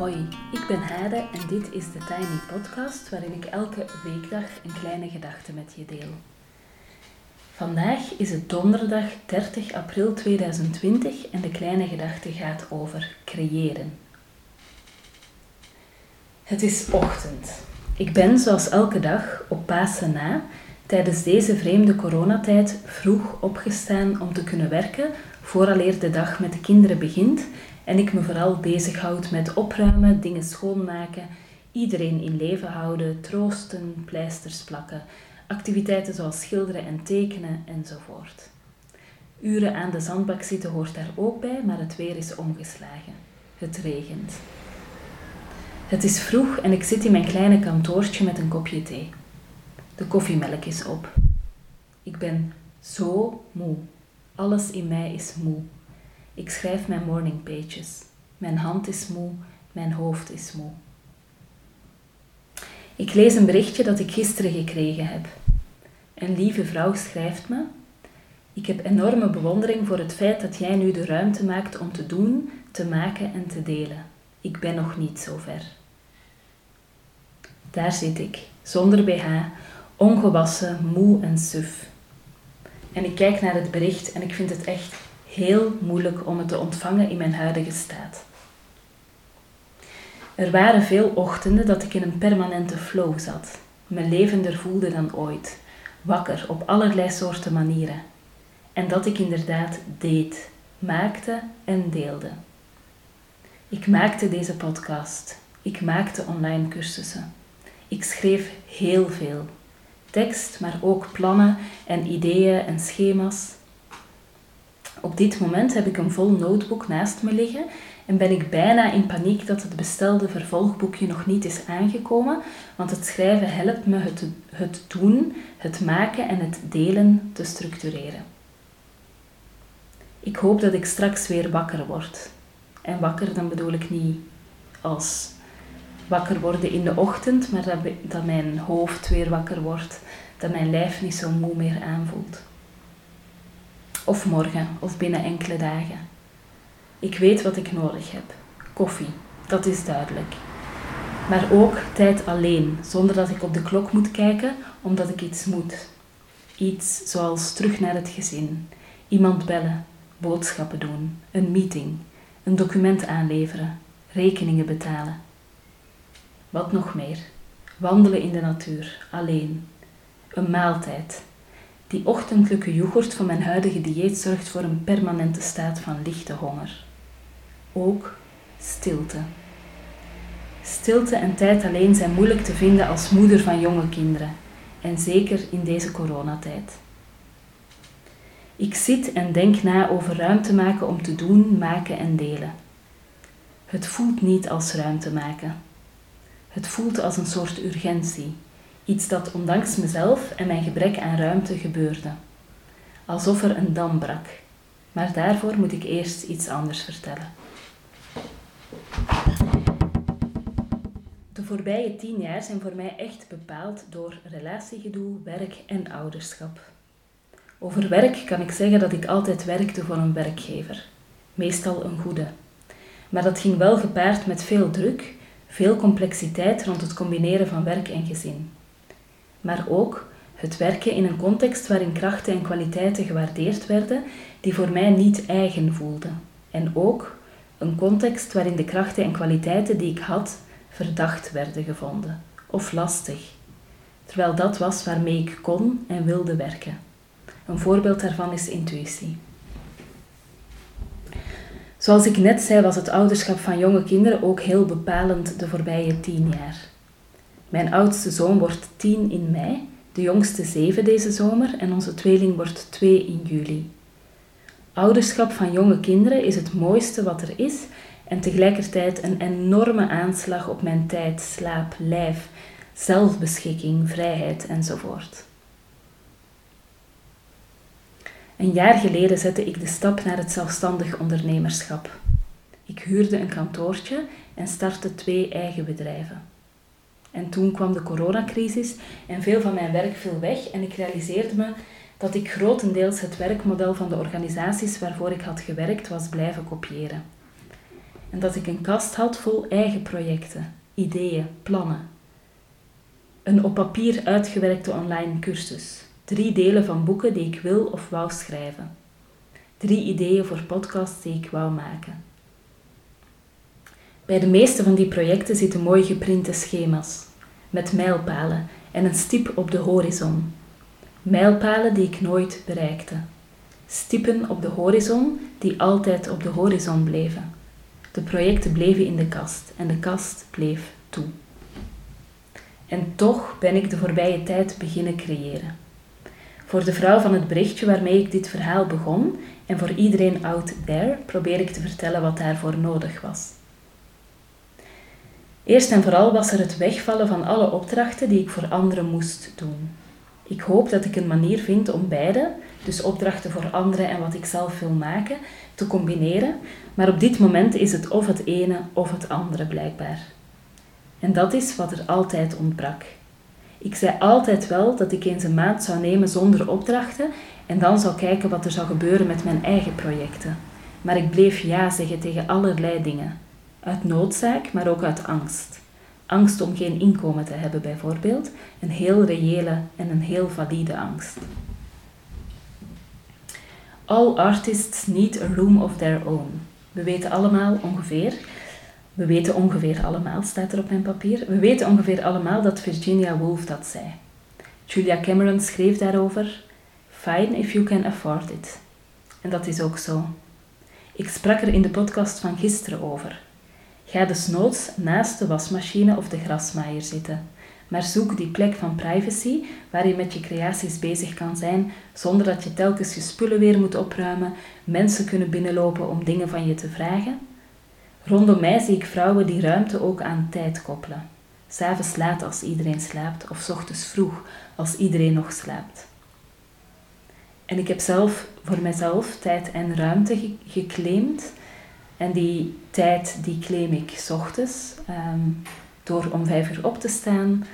Hoi, ik ben Hade en dit is de Tiny Podcast waarin ik elke weekdag een kleine gedachte met je deel. Vandaag is het donderdag 30 april 2020 en de kleine gedachte gaat over creëren. Het is ochtend. Ik ben zoals elke dag op Pasen na tijdens deze vreemde coronatijd vroeg opgestaan om te kunnen werken vooraleer de dag met de kinderen begint en ik me vooral bezighoud met opruimen, dingen schoonmaken, iedereen in leven houden, troosten, pleisters plakken, activiteiten zoals schilderen en tekenen enzovoort. Uren aan de zandbak zitten hoort daar ook bij, maar het weer is omgeslagen. Het regent. Het is vroeg en ik zit in mijn kleine kantoortje met een kopje thee. De koffiemelk is op. Ik ben zo moe. Alles in mij is moe. Ik schrijf mijn morning pages. Mijn hand is moe, mijn hoofd is moe. Ik lees een berichtje dat ik gisteren gekregen heb. Een lieve vrouw schrijft me: Ik heb enorme bewondering voor het feit dat jij nu de ruimte maakt om te doen, te maken en te delen. Ik ben nog niet zo ver. Daar zit ik, zonder BH, ongewassen, moe en suf. En ik kijk naar het bericht en ik vind het echt heel moeilijk om het te ontvangen in mijn huidige staat. Er waren veel ochtenden dat ik in een permanente flow zat, me levender voelde dan ooit, wakker op allerlei soorten manieren. En dat ik inderdaad deed, maakte en deelde. Ik maakte deze podcast. Ik maakte online cursussen. Ik schreef heel veel. Tekst, maar ook plannen en ideeën en schema's. Op dit moment heb ik een vol notebook naast me liggen en ben ik bijna in paniek dat het bestelde vervolgboekje nog niet is aangekomen, want het schrijven helpt me het, het doen, het maken en het delen te structureren. Ik hoop dat ik straks weer wakker word. En wakker, dan bedoel ik niet als wakker worden in de ochtend, maar dat, dat mijn hoofd weer wakker wordt, dat mijn lijf niet zo moe meer aanvoelt. Of morgen, of binnen enkele dagen. Ik weet wat ik nodig heb. Koffie, dat is duidelijk. Maar ook tijd alleen, zonder dat ik op de klok moet kijken, omdat ik iets moet. Iets zoals terug naar het gezin, iemand bellen, boodschappen doen, een meeting, een document aanleveren, rekeningen betalen. Wat nog meer? Wandelen in de natuur, alleen. Een maaltijd, die ochtendelijke yoghurt van mijn huidige dieet zorgt voor een permanente staat van lichte honger. Ook stilte. Stilte en tijd alleen zijn moeilijk te vinden als moeder van jonge kinderen, en zeker in deze coronatijd. Ik zit en denk na over ruimte maken om te doen, maken en delen. Het voelt niet als ruimte maken. Het voelt als een soort urgentie, Iets dat ondanks mezelf en mijn gebrek aan ruimte gebeurde. Alsof er een dam brak. Maar daarvoor moet ik eerst iets anders vertellen. De voorbije tien jaar zijn voor mij echt bepaald door relatiegedoe, werk en ouderschap. Over werk kan ik zeggen dat ik altijd werkte voor een werkgever, meestal een goede. Maar dat ging wel gepaard met veel druk, veel complexiteit rond het combineren van werk en gezin maar ook het werken in een context waarin krachten en kwaliteiten gewaardeerd werden die voor mij niet eigen voelden. En ook een context waarin de krachten en kwaliteiten die ik had verdacht werden gevonden of lastig, terwijl dat was waarmee ik kon en wilde werken. Een voorbeeld daarvan is intuïtie. Zoals ik net zei, was het ouderschap van jonge kinderen ook heel bepalend de voorbije tien jaar. Mijn oudste zoon wordt tien in mei, de jongste zeven deze zomer en onze tweeling wordt twee in juli. Ouderschap van jonge kinderen is het mooiste wat er is en tegelijkertijd een enorme aanslag op mijn tijd, slaap, lijf, zelfbeschikking, vrijheid enzovoort. Een jaar geleden zette ik de stap naar het zelfstandig ondernemerschap. Ik huurde een kantoortje en startte twee eigen bedrijven. En toen kwam de coronacrisis en veel van mijn werk viel weg en ik realiseerde me dat ik grotendeels het werkmodel van de organisaties waarvoor ik had gewerkt was blijven kopiëren. En dat ik een kast had vol eigen projecten, ideeën, plannen. Een op papier uitgewerkte online cursus. Drie delen van boeken die ik wil of wou schrijven. Drie ideeën voor podcasts die ik wou maken. Bij de meeste van die projecten zitten mooi geprinte schema's, met mijlpalen en een stip op de horizon. Mijlpalen die ik nooit bereikte. Stippen op de horizon die altijd op de horizon bleven. De projecten bleven in de kast en de kast bleef toe. En toch ben ik de voorbije tijd beginnen creëren. Voor de vrouw van het berichtje waarmee ik dit verhaal begon en voor iedereen out there probeer ik te vertellen wat daarvoor nodig was. Eerst en vooral was er het wegvallen van alle opdrachten die ik voor anderen moest doen. Ik hoop dat ik een manier vind om beide, dus opdrachten voor anderen en wat ik zelf wil maken, te combineren, maar op dit moment is het of het ene of het andere blijkbaar. En dat is wat er altijd ontbrak. Ik zei altijd wel dat ik eens een maand zou nemen zonder opdrachten en dan zou kijken wat er zou gebeuren met mijn eigen projecten. Maar ik bleef ja zeggen tegen allerlei dingen. Uit noodzaak, maar ook uit angst. Angst om geen inkomen te hebben bijvoorbeeld, een heel reële en een heel valide angst. All artists need a room of their own. We weten allemaal ongeveer, we weten ongeveer allemaal, staat er op mijn papier, we weten ongeveer allemaal dat Virginia Woolf dat zei. Julia Cameron schreef daarover, Fine if you can afford it. En dat is ook zo. Ik sprak er in de podcast van gisteren over. Ga desnoods naast de wasmachine of de grasmaaier zitten. Maar zoek die plek van privacy waar je met je creaties bezig kan zijn zonder dat je telkens je spullen weer moet opruimen, mensen kunnen binnenlopen om dingen van je te vragen. Rondom mij zie ik vrouwen die ruimte ook aan tijd koppelen. S'avonds laat als iedereen slaapt of s ochtends vroeg als iedereen nog slaapt. En ik heb zelf voor mezelf tijd en ruimte geclaimd en die tijd die claim ik s ochtends ehm, door om vijf uur op te staan.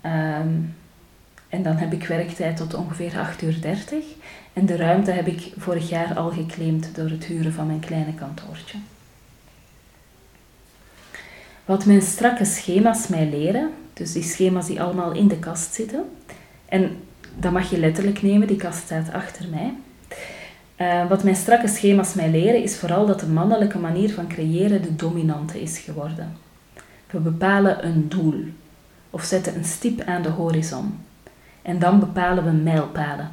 Ehm, en dan heb ik werktijd tot ongeveer 8 uur 30. En de ruimte heb ik vorig jaar al geclaimd door het huren van mijn kleine kantoortje. Wat mijn strakke schema's mij leren, dus die schema's die allemaal in de kast zitten, en dat mag je letterlijk nemen, die kast staat achter mij, uh, wat mijn strakke schema's mij leren is vooral dat de mannelijke manier van creëren de dominante is geworden. We bepalen een doel of zetten een stip aan de horizon. En dan bepalen we mijlpalen.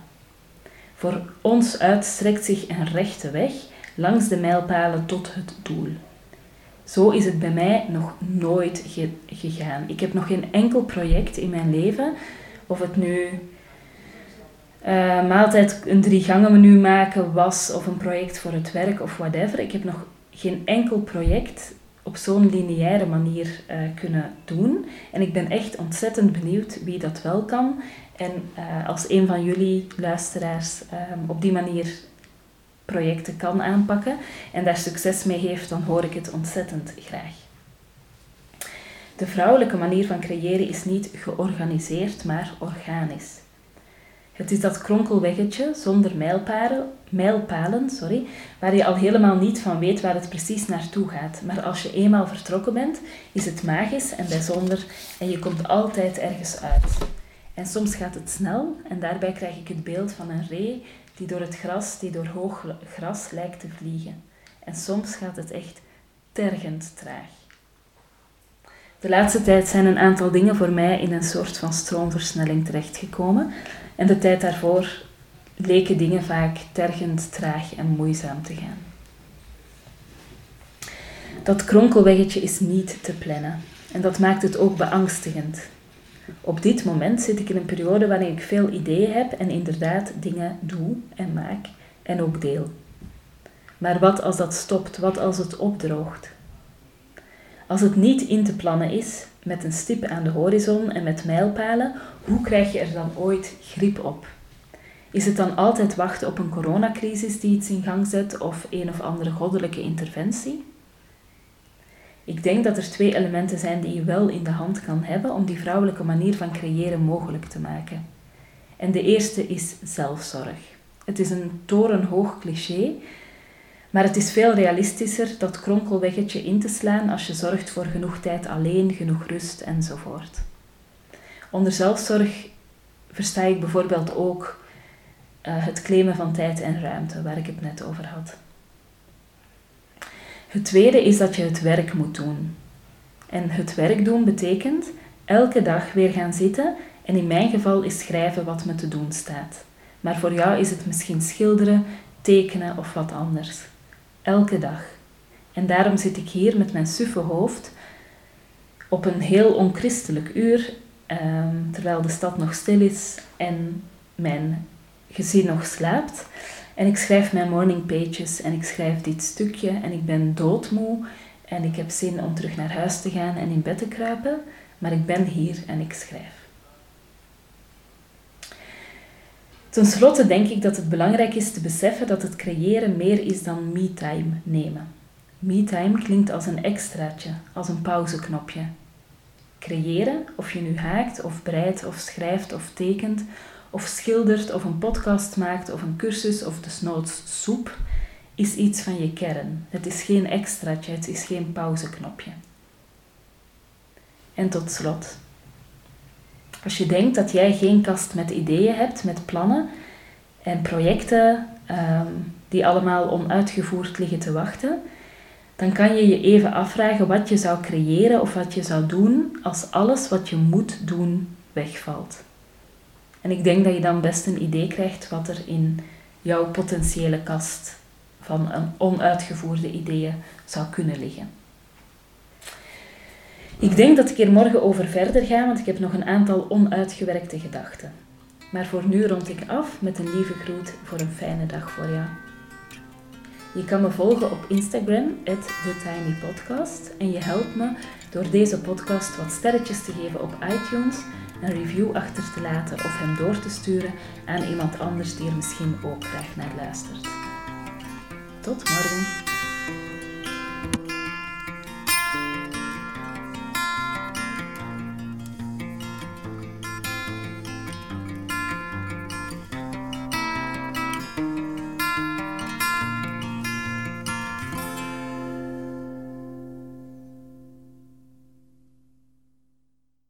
Voor ons uitstrekt zich een rechte weg langs de mijlpalen tot het doel. Zo is het bij mij nog nooit gegaan. Ik heb nog geen enkel project in mijn leven, of het nu uh, maaltijd een drie gangen menu maken was of een project voor het werk of whatever. Ik heb nog geen enkel project op zo'n lineaire manier uh, kunnen doen. En ik ben echt ontzettend benieuwd wie dat wel kan. En uh, als een van jullie luisteraars um, op die manier projecten kan aanpakken en daar succes mee heeft, dan hoor ik het ontzettend graag. De vrouwelijke manier van creëren is niet georganiseerd, maar organisch. Het is dat kronkelweggetje zonder mijlpalen, mijlpalen sorry, waar je al helemaal niet van weet waar het precies naartoe gaat. Maar als je eenmaal vertrokken bent, is het magisch en bijzonder en je komt altijd ergens uit. En soms gaat het snel en daarbij krijg ik het beeld van een ree die door het gras, die door hoog gras lijkt te vliegen. En soms gaat het echt tergend traag. De laatste tijd zijn een aantal dingen voor mij in een soort van stroomversnelling terechtgekomen. En de tijd daarvoor leken dingen vaak tergend, traag en moeizaam te gaan. Dat kronkelweggetje is niet te plannen en dat maakt het ook beangstigend. Op dit moment zit ik in een periode waarin ik veel ideeën heb en inderdaad dingen doe en maak en ook deel. Maar wat als dat stopt? Wat als het opdroogt? Als het niet in te plannen is, met een stip aan de horizon en met mijlpalen, hoe krijg je er dan ooit grip op? Is het dan altijd wachten op een coronacrisis die iets in gang zet of een of andere goddelijke interventie? Ik denk dat er twee elementen zijn die je wel in de hand kan hebben om die vrouwelijke manier van creëren mogelijk te maken. En de eerste is zelfzorg. Het is een torenhoog cliché, Maar het is veel realistischer dat kronkelweggetje in te slaan als je zorgt voor genoeg tijd alleen, genoeg rust enzovoort. Onder zelfzorg versta ik bijvoorbeeld ook uh, het claimen van tijd en ruimte, waar ik het net over had. Het tweede is dat je het werk moet doen. En het werk doen betekent elke dag weer gaan zitten en in mijn geval is schrijven wat me te doen staat. Maar voor jou is het misschien schilderen, tekenen of wat anders. Elke dag. En daarom zit ik hier met mijn suffe hoofd op een heel onchristelijk uur, ehm, terwijl de stad nog stil is en mijn gezin nog slaapt. En ik schrijf mijn morning pages en ik schrijf dit stukje en ik ben doodmoe en ik heb zin om terug naar huis te gaan en in bed te kruipen, maar ik ben hier en ik schrijf. Ten slotte denk ik dat het belangrijk is te beseffen dat het creëren meer is dan me-time nemen. Me-time klinkt als een extraatje, als een pauzeknopje. Creëren, of je nu haakt of breidt of schrijft of tekent, of schildert of een podcast maakt of een cursus of desnoods soep, is iets van je kern. Het is geen extraatje, het is geen pauzeknopje. En tot slot, als je denkt dat jij geen kast met ideeën hebt, met plannen en projecten um, die allemaal onuitgevoerd liggen te wachten, dan kan je je even afvragen wat je zou creëren of wat je zou doen als alles wat je moet doen wegvalt. En ik denk dat je dan best een idee krijgt wat er in jouw potentiële kast van onuitgevoerde ideeën zou kunnen liggen. Ik denk dat ik hier morgen over verder ga, want ik heb nog een aantal onuitgewerkte gedachten. Maar voor nu rond ik af met een lieve groet voor een fijne dag voor jou. Je kan me volgen op Instagram, TheTinyPodcast. En je helpt me door deze podcast wat sterretjes te geven op iTunes, een review achter te laten of hem door te sturen aan iemand anders die er misschien ook graag naar luistert. Tot morgen!